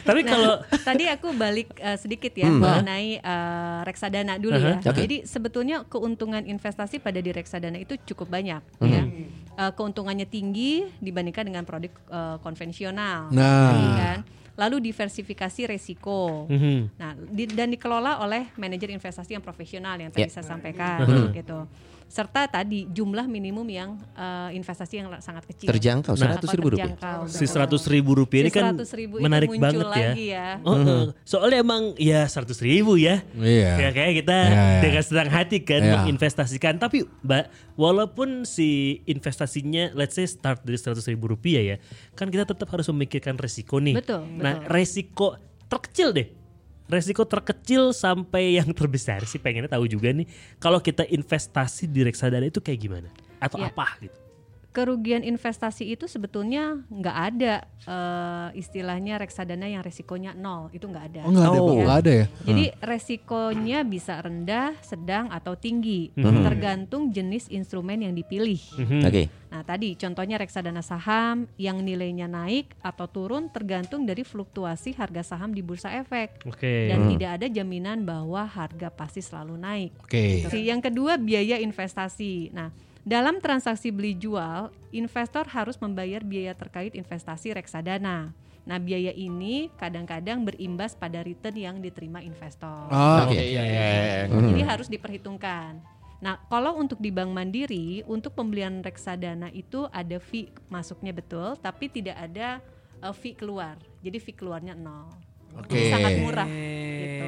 Tapi Nah, kalau tadi aku balik eh, sedikit ya Hmm. mengenai eh, reksadana dulu ya. Oke. Jadi sebetulnya keuntungan investasi pada di reksadana itu cukup banyak Hmm. ya. Eh, keuntungannya tinggi dibandingkan dengan produk eh, konvensional. Nah. tadi kan. Lalu diversifikasi resiko. Mhm. Nah, di- dan dikelola oleh manajer investasi yang profesional yang tadi Ya. saya sampaikan gitu. Serta tadi jumlah minimum yang eh, investasi yang sangat kecil. Terjangkau, Nah, 100 ribu rupiah. si seratus ribu rupiah ini kan 100.000 itu menarik banget ya. lagi ya. Oh, oh. Soalnya emang ya seratus ribu ya. Iya. Ya kayak kita Iya, iya. dengan senang hati kan Iya. menginvestasikan. Tapi mbak, walaupun si investasinya let's say start dari seratus ribu rupiah ya, kan kita tetap harus memikirkan resiko nih. Betul, Nah betul. resiko terkecil deh. Resiko terkecil sampai yang terbesar sih pengennya tahu juga nih. Kalau kita investasi di reksadana itu kayak gimana? Atau Ya. apa gitu? Kerugian investasi itu sebetulnya nggak ada eh, istilahnya reksadana yang resikonya nol itu nggak ada. Oh enggak ada, Oh. Nggak ada ya? Jadi resikonya bisa rendah, sedang atau tinggi Hmm. tergantung jenis instrumen yang dipilih. Oke. Nah tadi contohnya reksadana saham yang nilainya naik atau turun tergantung dari fluktuasi harga saham di bursa efek Oke. dan tidak ada jaminan bahwa harga pasti selalu naik. Oke. Si yang kedua biaya investasi. Nah, dalam transaksi beli jual, investor harus membayar biaya terkait investasi reksadana. Nah, biaya ini kadang-kadang berimbas pada return yang diterima investor. Ah, Oke. Iya, iya, iya. Jadi harus diperhitungkan. Nah, kalau untuk di Bank Mandiri, untuk pembelian reksadana itu ada fee masuknya betul, tapi tidak ada uh, fee keluar. Jadi fee keluarnya nol. Oke. Jadi sangat murah gitu.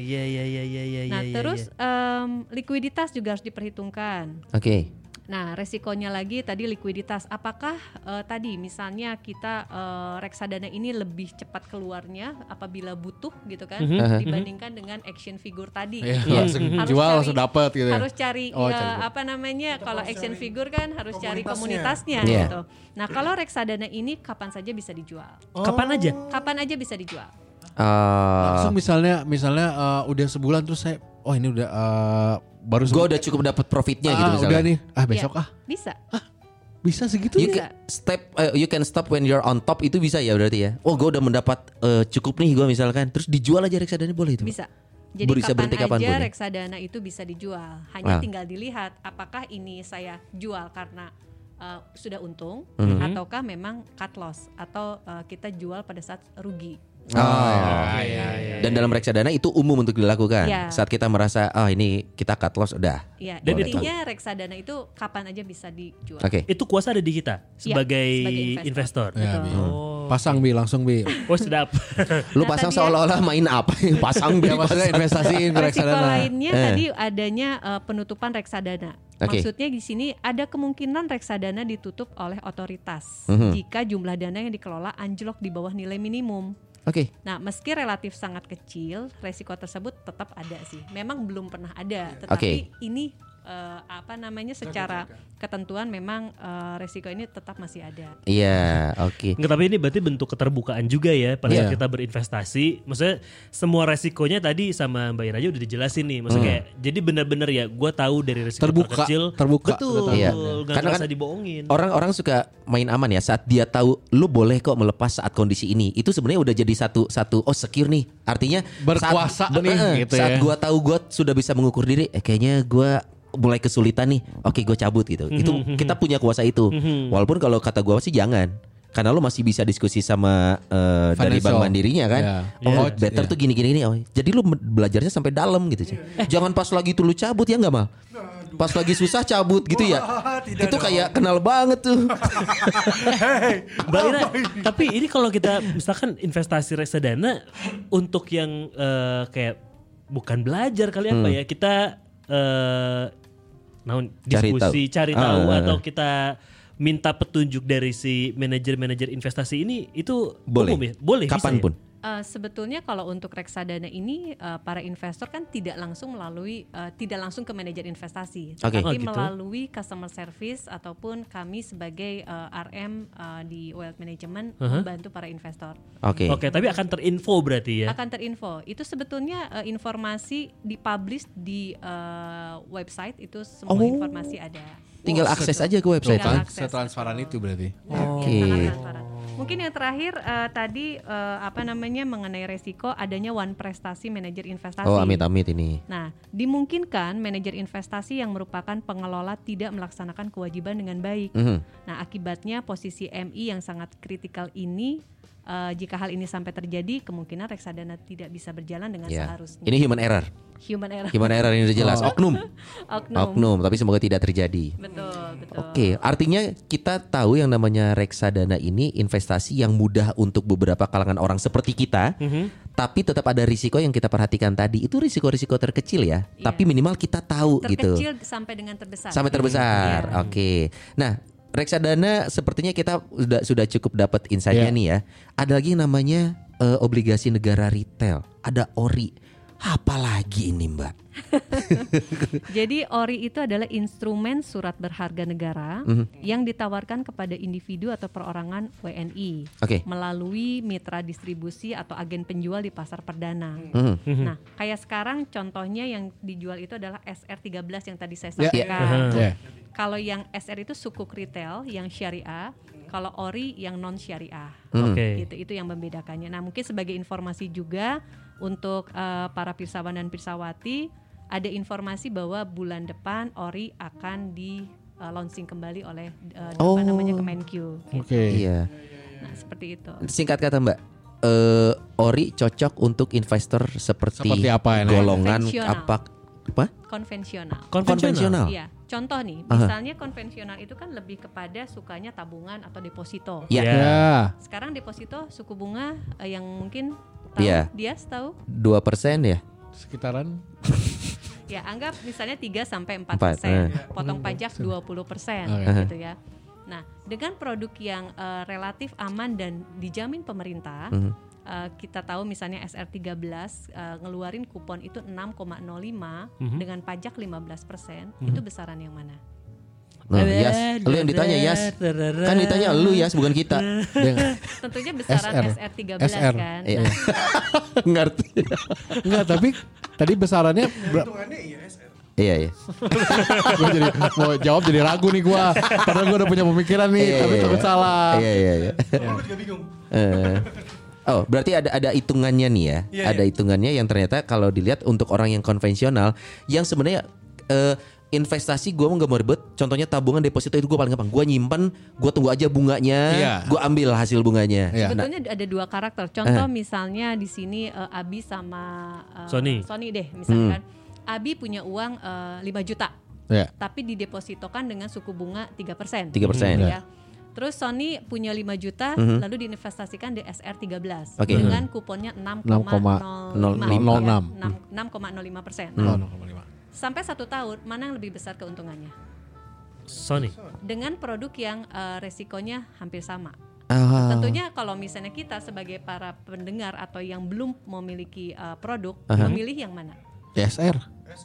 Iya iya iya iya iya. Nah, iya, terus iya. em, likuiditas juga harus diperhitungkan. Oke. Nah, resikonya lagi tadi likuiditas. Apakah eh, tadi misalnya kita eh, reksadana ini lebih cepat keluarnya apabila butuh gitu kan dibandingkan dengan action figure tadi. Iya, Ya, langsung harus jual cari- langsung dapat gitu ya. Harus cari, Oh, ya, cari. apa namanya kalau action figure kan harus cari komunitasnya Iya. gitu. Nah, kalau reksadana ini kapan saja bisa dijual. kapan aja? Kapan aja bisa dijual. Eh, Langsung misalnya misalnya eh, udah sebulan terus saya oh ini udah eh, baru gue udah cukup dapat profitnya gitu ah, misalnya. udah nih. Ah besok Iya, ah. Bisa. Bisa segitu You ya? can step, uh, you can stop when you're on top itu bisa ya berarti ya. Oh, gue udah mendapat uh, cukup nih gue misalkan. Terus dijual aja reksadana boleh itu. Bisa. Jadi Bisa kapan berhenti aja kapan pun ya? reksadana itu bisa dijual. Hanya Ah. tinggal dilihat apakah ini saya jual karena uh, sudah untung Mhm. ataukah memang cut loss atau uh, kita jual pada saat rugi. Oh, Dan dalam reksadana itu umum untuk dilakukan. Iya. Saat kita merasa oh ini kita cut loss udah. Ya, Dan intinya reksadana itu kapan aja bisa dijual. Oke. Itu kuasa ada di kita sebagai, Iya, sebagai investor. investor. Ya, Betul. Bi. Pasang bi langsung bi. Oh sedap. Lu Nah, pasang ya- seolah-olah main apa? pasang Ya beli maksudnya investasiin ke Resiko reksadana. lainnya Eh. tadi adanya uh, penutupan reksadana. Oke. Maksudnya di sini ada kemungkinan reksadana ditutup oleh otoritas Mhm. jika jumlah dana yang dikelola anjlok di bawah nilai minimum. Oke. Nah, meski relatif sangat kecil, resiko tersebut tetap ada sih. Memang belum pernah ada, tetapi ini eh, apa namanya secara ketentuan memang eh, resiko ini tetap masih ada. Iya, oke. Nggak, tapi ini berarti bentuk keterbukaan juga ya pada saat Iya. kita berinvestasi. Maksudnya semua resikonya tadi sama Mbak Ira aja udah dijelasin nih. Maksudnya kayak jadi benar-benar ya gue tahu dari resiko Terbuka, terkecil. terbuka, Betul. tahu. Iya. Nggak Karena kan dibohongin. Orang-orang suka main aman ya saat dia tahu lu boleh kok melepas saat kondisi ini. Itu sebenarnya udah jadi satu satu oh secure nih. Artinya Berkuasa saat, nih, eh, gitu saat ya. gua tahu gua sudah bisa mengukur diri, eh kayaknya gua mulai kesulitan nih. Oke, gue cabut gitu. Itu kita punya kuasa itu. Walaupun kalau kata gua sih jangan. Karena lu masih bisa diskusi sama eh, dari bank mandirinya kan. Iya. Oh, Iya. better Iya. tuh gini gini gini. Oh, jadi lu belajarnya sampai dalam gitu sih. Jangan pas lagi tuh lu cabut ya nggak mal. Pas lagi susah cabut gitu ya. tidak itu dong. kayak kenal banget tuh. Mbak Ira, tapi ini kalau kita misalkan investasi reksadana untuk yang eh, kayak bukan belajar kali apa Hmm. ya kita eh naon Cari diskusi tahu. cari Ah, tahu ah, atau ah. kita minta petunjuk dari si manajer-manajer investasi ini itu Boleh. umum ya? Boleh bisa ya? Eh, sebetulnya kalau untuk reksadana ini eh, para investor kan tidak langsung melalui eh, tidak langsung ke manajer investasi, Oke. tapi Oh, gitu. melalui customer service ataupun kami sebagai eh, RM eh, di wealth management Uh-huh. membantu para investor. Oke. Oke, tapi akan terinfo berarti ya. akan terinfo. Itu sebetulnya eh, informasi dipublish di eh, website itu semua Oh. informasi ada. Tinggal akses aja ke website. Kan? akses. Setransparan itu berarti. Oke. Transparan. Mungkin yang terakhir eh, tadi eh, apa namanya mengenai resiko adanya one prestasi manajer investasi. Oh amit amit ini. Nah, dimungkinkan manajer investasi yang merupakan pengelola tidak melaksanakan kewajiban dengan baik. Mhm. Nah, akibatnya posisi MI yang sangat kritikal ini eh, jika hal ini sampai terjadi, kemungkinan reksadana tidak bisa berjalan dengan Ya. seharusnya. Ini human error. human error. Human error ini udah jelas. Oknum. Oknum. Oknum. Tapi semoga tidak terjadi. Betul, betul. Oke, artinya kita tahu yang namanya reksadana ini investasi yang mudah untuk beberapa kalangan orang seperti kita, tapi tetap ada risiko yang kita perhatikan tadi. Itu risiko-risiko terkecil ya, Iya. tapi minimal kita tahu gitu. Terkecil sampai dengan terbesar. Sampai terbesar. Iya. Oke. Nah, reksadana sepertinya kita sudah sudah cukup dapat insight-nya Iya. nih ya. Ada lagi yang namanya eh, obligasi negara retail. Ada ORI. Apalagi ini, Mbak? Jadi ORI itu adalah instrumen surat berharga negara Mhm. yang ditawarkan kepada individu atau perorangan WNI Oke. melalui mitra distribusi atau agen penjual di pasar perdana. Mhm. Nah, kayak sekarang contohnya yang dijual itu adalah SR13 yang tadi saya Ya. sampaikan. Ya. Kalau yang SR itu sukuk retail yang syariah, kalau ORI yang non syariah. Mhm. Oke. Gitu, itu yang membedakannya. Nah, mungkin sebagai informasi juga untuk eh, para pirsawan dan pirsawati ada informasi bahwa bulan depan ORI akan di eh, launching kembali oleh eh, apa Oh. namanya Kemenq. gitu. Oke. Iya. Nah, seperti itu. Singkat kata Mbak, eh, ori cocok untuk investor seperti, Seperti apa ini? golongan apa? Apa? Konvensional. Konvensional. Iya, contoh nih, Aha. misalnya konvensional itu kan lebih kepada sukanya tabungan atau deposito. Ya, Ya. Ya. Sekarang deposito suku bunga eh, yang mungkin tahu Iya. dia tahu dua persen ya. Sekitaran ya anggap misalnya 3 sampai 4 Empat, persen, eh. potong pajak 20 persen gitu ya. Nah dengan produk yang eh, relatif aman dan dijamin pemerintah, Mhm. eh, kita tahu misalnya SR13 eh, ngeluarin kupon itu 6,05 Mhm. dengan pajak 15 persen, itu besaran yang mana? Nah, Yas, lu yang ditanya Yas. Kan ditanya lu Yas, bukan kita. Dia- Tentunya besaran SR. SR13 SR. kan. Iya. Ngerti. Enggak, tapi tadi besarannya ber- Hitungannya ISR. Iya, iya. gua jadi mau jawab jadi ragu nih gua. Padahal gua udah punya pemikiran nih, Iya, tapi iya, takut iya. salah. Iya, iya, iya. Aku juga bingung. Eh, Oh, berarti ada ada hitungannya nih ya. Iya, ada hitungannya yang ternyata kalau dilihat untuk orang yang konvensional yang sebenarnya eh, investasi gue mau nggak mau ribet. Contohnya tabungan deposito itu gue paling gampang. Gue nyimpen, gue tunggu aja bunganya, Iya. gue ambil hasil bunganya. Iya. Sebetulnya ada dua karakter. Contoh misalnya di sini eh, Abi sama eh, Sony. Sony deh misalkan. Abi punya uang eh, 5 juta. Ya. Tapi didepositokan dengan suku bunga 3%. 3%. Ya. Terus Sony punya 5 juta lalu diinvestasikan di SR 13 Oke. dengan kuponnya 6,05 06. ya, 6,05 persen. 0,5. sampai satu tahun mana yang lebih besar keuntungannya? Sony. Dengan produk yang eh, resikonya hampir sama. Ah, Tentunya kalau misalnya kita sebagai para pendengar atau yang belum memiliki uh, produk, memilih yang mana? DSR.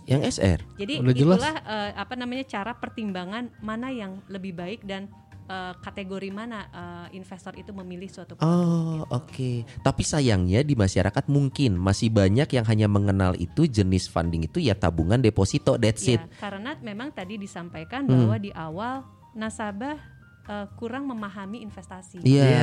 yang SR. Jadi Udah jelas. itulah uh, apa namanya cara pertimbangan mana yang lebih baik dan uh, kategori mana uh, investor itu memilih suatu produk. Oh, gitu. oke. Tapi sayangnya di masyarakat mungkin masih banyak yang hanya mengenal itu jenis funding itu ya tabungan deposito that's it. Ya, karena memang tadi disampaikan Hmm. bahwa di awal nasabah uh, kurang memahami investasi. Iya.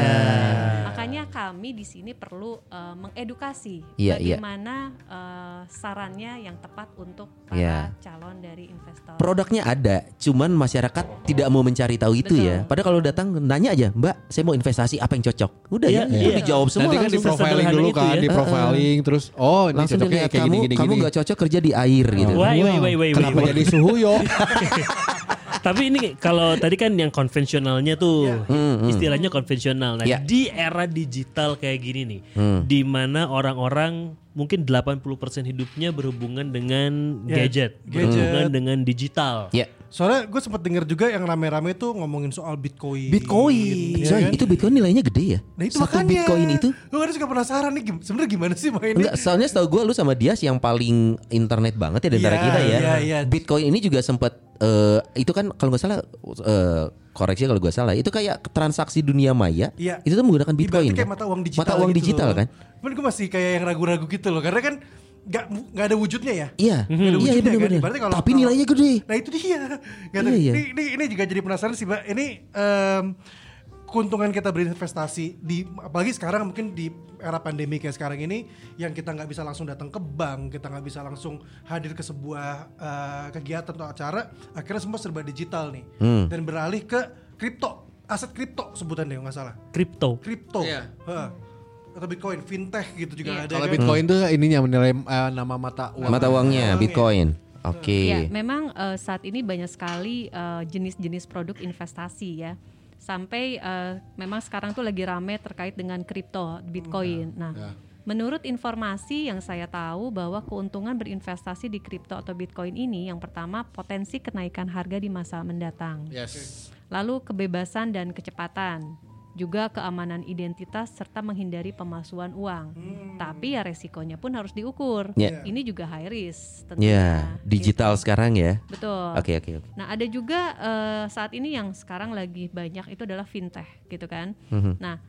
Makanya kami di sini perlu uh, mengedukasi Iya, iya. bagaimana uh, sarannya yang tepat untuk para Iya. calon dari investor. Produknya ada, cuman masyarakat tidak mau mencari tahu itu Betul. ya. Padahal kalau datang nanya aja, Mbak, saya mau investasi apa yang cocok. Udah Iya, ya, iya. udah dijawab semua Nanti kan di profiling dulu kan, ya. di profiling terus oh ini langsung cocoknya kayak kamu gini gini kamu gini. nggak cocok kerja di air gitu. Wah, wait, wait, wait, Kenapa wait. jadi suhu yo? Tapi ini kalau tadi kan yang konvensionalnya tuh istilahnya konvensional. Nah, Ya. di era digital kayak gini nih, di mana orang-orang mungkin 80% hidupnya berhubungan dengan Ya, gadget, gadget. berhubungan dengan digital. Ya, Soalnya gue sempat dengar juga yang rame-rame tuh ngomongin soal Bitcoin. Bitcoin. Iya Coy, kan? itu Bitcoin nilainya gede ya? Nah itu Satu makanya. Bitcoin itu Gue kadang suka penasaran nih sebenarnya gimana sih mainnya. Enggak, soalnya setahu gue lu sama Dias yang paling internet banget ya di antara Iya, kita ya. iya, iya. Bitcoin ini juga sempat eh, itu kan kalau nggak salah eh, koreksi kalau gue salah, itu kayak transaksi dunia maya. Iya. Itu tuh menggunakan Bitcoin. Ibaratnya kayak kan? mata uang digital. Mata uang gitu digital loh. kan? Cuman gue masih kayak yang ragu-ragu gitu loh karena kan nggak nggak ada wujudnya ya. Iya, Nggak ada iya wujudnya kan. benar-benar. Ibaratnya kalau- Tapi nilainya gede. Nah itu dia. Tahu. Iya, iya. Ini, ini ini juga jadi penasaran sih, Mbak. Ini em, keuntungan kita berinvestasi di apalagi sekarang mungkin di era pandemi kayak sekarang ini yang kita nggak bisa langsung datang ke bank, kita nggak bisa langsung hadir ke sebuah eh, kegiatan atau acara, akhirnya semua serba digital nih Hmm. dan beralih ke kripto, aset kripto sebutan deh nggak salah, Kripto. kripto, Iya. Heeh. atau bitcoin, fintech gitu juga Iya. ada Kalau kan. Bitcoin tuh ininya menilai eh, nama mata uang. Mata uangnya. Bitcoin. Oke. Ya, memang eh, saat ini banyak sekali eh, jenis-jenis produk investasi ya. Sampai eh, memang sekarang tuh lagi rame terkait dengan kripto, Bitcoin. Nah, menurut informasi yang saya tahu bahwa keuntungan berinvestasi di kripto atau Bitcoin ini yang pertama potensi kenaikan harga di masa mendatang. Yes. Lalu kebebasan dan kecepatan, juga keamanan identitas serta menghindari pemalsuan uang. Tapi ya resikonya pun harus diukur. Ya. Ini juga high risk Ya, tentunya. digital sekarang ya. Betul. Oke, oke. oke. Nah, ada juga eh, saat ini yang sekarang lagi banyak itu adalah fintech, gitu kan. Mhm. Nah,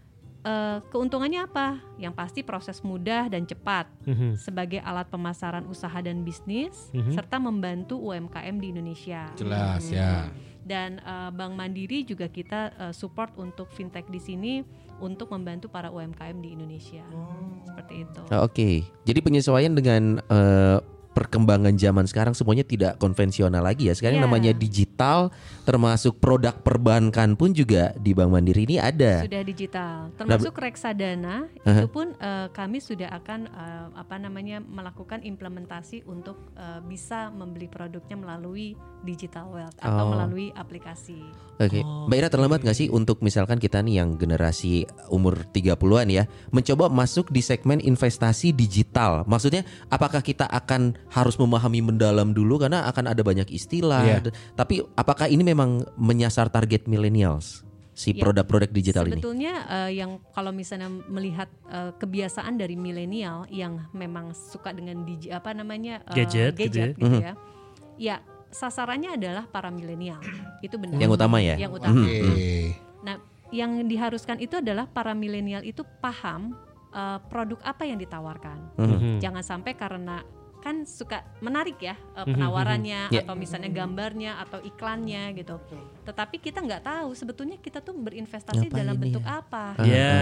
eh, keuntungannya apa? Yang pasti proses mudah dan cepat Mhm. sebagai alat pemasaran usaha dan bisnis, Mhm. serta membantu UMKM di Indonesia. Jelas ya. Dan eh, Bank Mandiri juga kita eh, support untuk fintech di sini untuk membantu para UMKM di Indonesia. Seperti itu. Oh, Oke, jadi penyesuaian dengan eh, perkembangan zaman sekarang semuanya tidak konvensional lagi ya. Sekarang Iya. namanya digital, termasuk produk perbankan pun juga di Bank Mandiri ini ada. Sudah digital, termasuk reksadana itu pun eh, kami sudah akan eh, apa namanya melakukan implementasi untuk eh, bisa membeli produknya melalui digital wealth atau Oh. melalui aplikasi. Oke, Mbak Ira terlambat nggak sih untuk misalkan kita nih yang generasi umur 30-an ya, mencoba masuk di segmen investasi digital. Maksudnya apakah kita akan harus memahami mendalam dulu karena akan ada banyak istilah. Iya. D- Tapi apakah ini memang menyasar target millennials si Ya, produk-produk digital ini? Sebetulnya eh, yang kalau misalnya melihat eh, kebiasaan dari milenial yang memang suka dengan digi, apa namanya eh, Gadget gitu ya. gitu ya, ya sasarannya adalah para milenial. Itu benar. Yang utama ya? Yang utama. Oke. Nah, yang diharuskan itu adalah para milenial itu paham uh, produk apa yang ditawarkan. Mhm. Mhm. Jangan sampai karena kan suka menarik ya eh, penawarannya Ya. atau misalnya gambarnya atau iklannya gitu. Tetapi kita nggak tahu sebetulnya kita tuh berinvestasi Ngapain dalam ya? bentuk apa. Ya.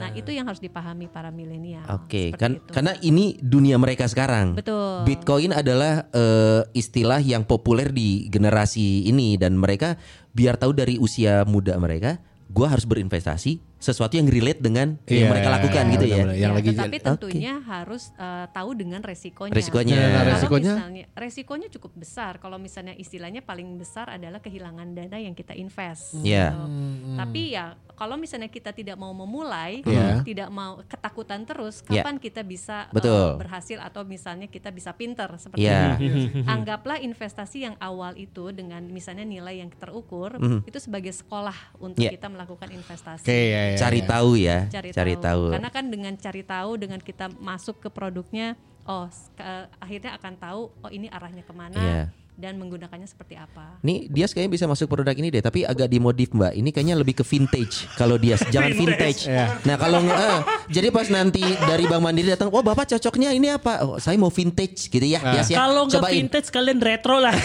Nah itu yang harus dipahami para milenial. Oke, Seperti kan itu. karena ini dunia mereka sekarang. Betul. Bitcoin adalah eh, istilah yang populer di generasi ini dan mereka biar tahu dari usia muda mereka, gua harus berinvestasi sesuatu yang relate dengan yang Iya, mereka lakukan iya, gitu ya. benar-benar. Yang Ya, lagi tetapi tentunya harus eh, tahu dengan resikonya. Resikonya. Nah, Kalau resikonya? misalnya resikonya cukup besar. Kalau misalnya istilahnya paling besar adalah kehilangan dana yang kita invest. Iya. gitu. Tapi ya kalau misalnya kita tidak mau memulai, Iya. tidak mau ketakutan terus, Iya. kapan kita bisa eh, Betul. berhasil atau misalnya kita bisa pinter seperti Iya. itu. Anggaplah investasi yang awal itu dengan misalnya nilai yang terukur itu sebagai sekolah untuk Iya. kita melakukan investasi Oke ya, ya, Cari ya. tahu ya, cari, cari, tahu. Karena kan dengan cari tahu, dengan kita masuk ke produknya, oh ke- akhirnya akan tahu oh ini arahnya ke mana Iya. Dan menggunakannya seperti apa. Nih dia kayaknya bisa masuk produk ini deh, tapi agak dimodif mbak. Ini kayaknya lebih ke vintage. Kalau dia jangan vintage. Nah kalau eh, jadi pas nanti dari Bank Mandiri datang, oh bapak cocoknya ini apa? Oh, saya mau vintage gitu ya. Bias ya. Kalau nggak vintage kalian retro lah.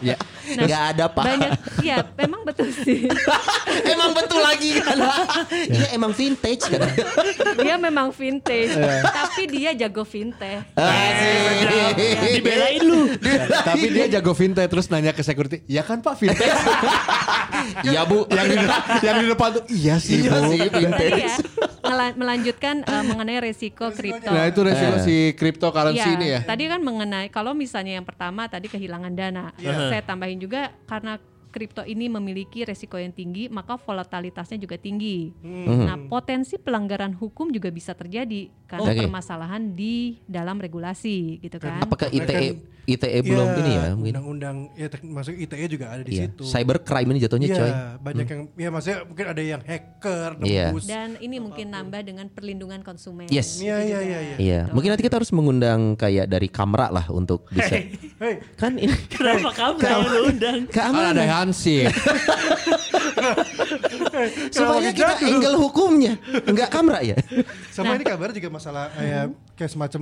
Ya. Nggak ada pak. Banyak, ya memang betul sih. emang betul lagi kan? Iya emang vintage kan. dia memang vintage, tapi dia jago vintage. Dibelain lu. Tapi dia jago vintage terus nanya ke security, ya kan Pak vintage? Iya bu. yang di yang di depan tuh iya sih Iya Bu. sih vintage. ya melanjutkan eh, mengenai resiko kripto. Nah itu resiko Eh. si cryptocurrency Iya, ini ya. Tadi kan mengenai kalau misalnya yang pertama tadi kehilangan dana. Saya tambahin juga karena kripto ini memiliki resiko yang tinggi, maka volatilitasnya juga tinggi. Nah, potensi pelanggaran hukum juga bisa terjadi karena Oke. permasalahan di dalam regulasi gitu kan. Apakah ITE kan- ITE belum Iya, ini ya mungkin? Undang-undang ya masuk ITE juga ada di Iya. situ. Cyber crime ini jatuhnya Iya, coy. banyak yang ya maksudnya mungkin ada yang hacker, Iya. Dan ini mungkin nambah dengan perlindungan konsumen. Yes. Gitu Iya, iya, iya, iya. Iya, mungkin nanti kita harus mengundang kayak dari Kamra lah untuk bisa. Hei, kan ini Kenapa kamu yang undang? Kan ada Hansip. supaya kita jatuh? angle hukumnya enggak Kamra ya. sama ini kabar juga masalah kayak kayak semacam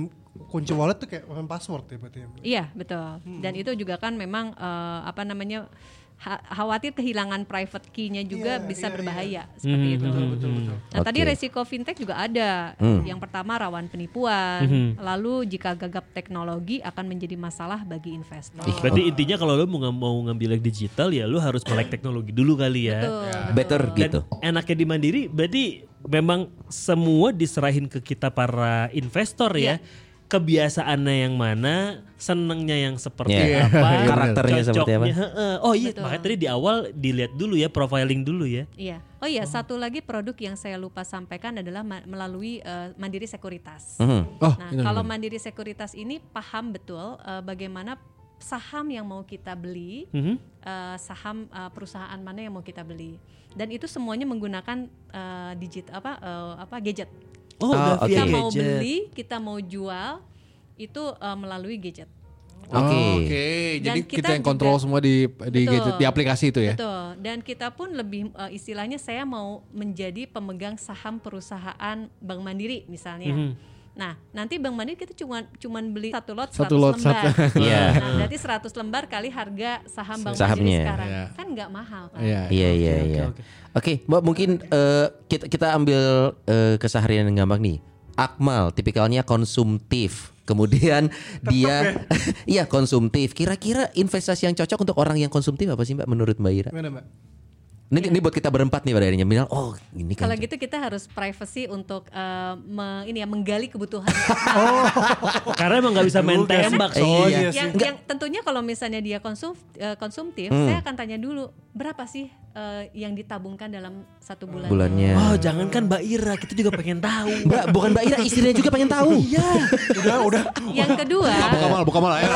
kunci wallet tuh kayak password ya berarti. ya. Iya betul. Dan itu juga kan memang eh, apa namanya khawatir kehilangan private key-nya juga Iya, bisa iya, berbahaya seperti itu. Betul, betul, betul. Nah tadi Oke. resiko fintech juga ada. Hmm. Yang pertama rawan penipuan. Lalu jika gagap teknologi akan menjadi masalah bagi investor. Berarti intinya kalau lu mau, mau ngambil yang digital ya lu harus melek teknologi dulu kali ya. Betul. Better Dan gitu. enaknya di Mandiri berarti memang semua diserahin ke kita para investor ya. Kebiasaannya yang mana, senengnya yang seperti Iya. apa, Karakternya seperti apa. Oh iya, Betul. makanya tadi di awal dilihat dulu ya, profiling dulu ya. Iya. Oh iya, satu lagi produk yang saya lupa sampaikan adalah ma- melalui eh, Mandiri Sekuritas. Mhm. Oh, Nah, ini kalau. Mandiri Sekuritas ini paham betul eh, bagaimana saham yang mau kita beli, Mhm. eh, saham eh, perusahaan mana yang mau kita beli, dan itu semuanya menggunakan eh, digit apa eh, apa gadget. Oh, Oh, oke. via Kita mau beli, kita mau jual, itu eh, melalui gadget. Oke. Oh, Oke, jadi kita, kita yang kontrol juga- semua di di Betul. gadget di aplikasi itu ya. Betul. Dan kita pun lebih eh, istilahnya saya mau menjadi pemegang saham perusahaan Bank Mandiri misalnya. Nah, nanti Bank Mandiri kita cuma cuman beli satu lot 100 Satu lot, lembar. satu. Iya. Nah, berarti 100 lembar kali harga saham Bank Sahamnya. Mandiri sekarang. Iya. Kan nggak mahal kan? Iya. Iya iya. Oke, Mbak mungkin eh, kita kita ambil eh, keseharian yang gampang nih. Akmal tipikalnya konsumtif. Kemudian dia iya konsumtif. Kira-kira investasi yang cocok untuk orang yang konsumtif apa sih Mbak menurut Mbak Ira? Gimana, Mbak? Ini, ini buat kita berempat nih pada akhirnya bilang oh ini kan. Kalau gitu kita harus privacy untuk eh, me- ini ya menggali kebutuhan. Karena emang nggak bisa main tembak Eh, soalnya. iya. yang, yang tentunya kalau misalnya dia konsum eh, konsumtif, saya akan tanya dulu berapa sih eh, yang ditabungkan dalam satu bulan. bulannya. Oh jangankan Mbak Ira, kita juga pengen tahu. Mbak bukan Mbak Ira istrinya juga pengen tahu. Iya. Udah, udah. Yang kedua, Buka mal, buka mal. ayo.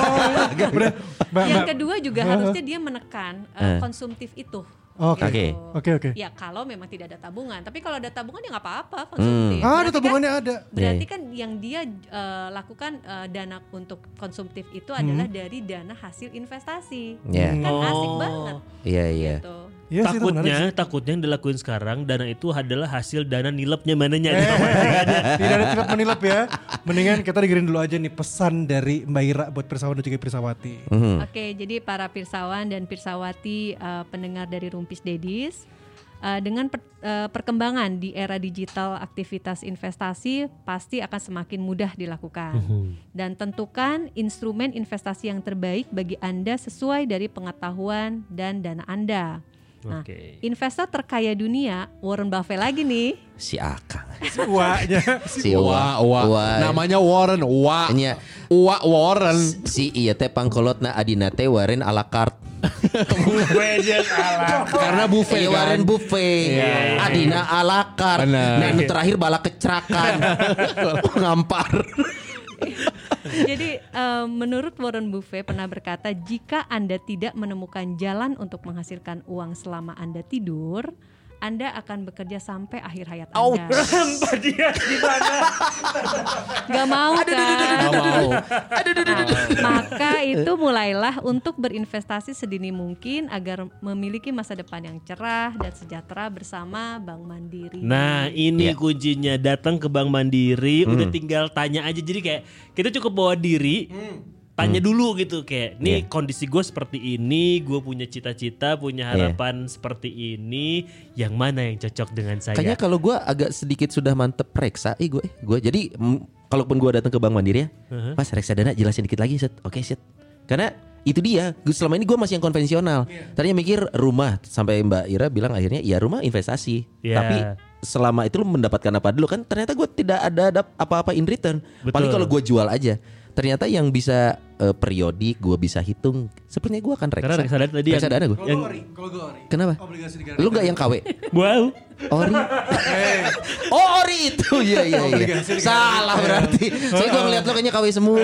Mbak, yang Mbak. kedua juga harusnya dia menekan eh, konsumtif itu. Oke. Oke. Oke, oke. Ya kalau memang tidak ada tabungan, tapi kalau ada tabungan ya nggak apa-apa konsumtif. Ah, ada Berarti kan- tabungannya ada. Berarti kan yang dia eh, lakukan eh, dana untuk konsumtif itu adalah dari dana hasil investasi. Iya. Kan asik Oh. banget. Iya iya. Gitu. Iya sih, itu menarik takutnya, takutnya yang dilakuin sekarang dana itu adalah hasil dana nilapnya mananya. Eh, gitu. Tidak ada tidak menilap ya. Mendingan kita dengerin dulu aja nih pesan dari Mbak Ira buat Pirsawan dan juga Pirsawati. Oke, jadi para pirsawan dan pirsawati eh, pendengar dari Rumpis Dedis, eh, dengan per- eh, perkembangan di era digital aktivitas investasi pasti akan semakin mudah dilakukan. Dan tentukan instrumen investasi yang terbaik bagi Anda sesuai dari pengetahuan dan dana Anda. Nah, Oke. investor terkaya dunia Warren Buffett lagi nih. Si Akang. Wahnya. Si Wah, wah. Wah. Namanya Warren. Wah. Nya. Wah, Warren. Si iya teh pangkolotna adina teh waren ala carte. Karena buffet Iya kan. waren buffet. Adina ala carte. Benar. Nah, nu terakhir bala kecerakan. Ngampar. Jadi eh, menurut Warren Buffett pernah berkata jika Anda tidak menemukan jalan untuk menghasilkan uang selama Anda tidur, Anda akan bekerja sampai akhir hayat Anda. Hampa dia gimana? Gak mau kan? Gak mau. Maka itu mulailah untuk berinvestasi sedini mungkin agar memiliki masa depan yang cerah dan sejahtera bersama Bank Mandiri. Nah ini Iya. kuncinya datang ke Bank Mandiri udah tinggal tanya aja jadi kayak kita cukup bawa diri tanya dulu gitu kayak nih kondisi gue seperti ini gue punya cita-cita punya harapan seperti ini yang mana yang cocok dengan saya Kayaknya kalau gue agak sedikit sudah mantep reksa, eh gue, gue jadi kalaupun gue datang ke Bank Mandiri ya, Mas reksadana jelasin dikit lagi set, oke set, karena itu dia, selama ini gue masih yang konvensional. Tadinya mikir rumah sampai Mbak Ira bilang akhirnya ya rumah investasi, Iya. tapi selama itu lu mendapatkan apa dulu kan ternyata gue tidak ada apa-apa in return. Paling Betul. kalau gue jual aja. Ternyata yang bisa eh, periodik gue bisa hitung. Sepertinya gue akan reksa. Karena reksadana tadi yang- reksadana gue. Kalau Yang- gue ori, kalau gue ori. Kenapa? Obligasi negara. Lu nggak yang KW? wow Ori. oh Ori itu iya iya iya. Salah berarti. Saya gua ngeliat lo kayaknya KW semua.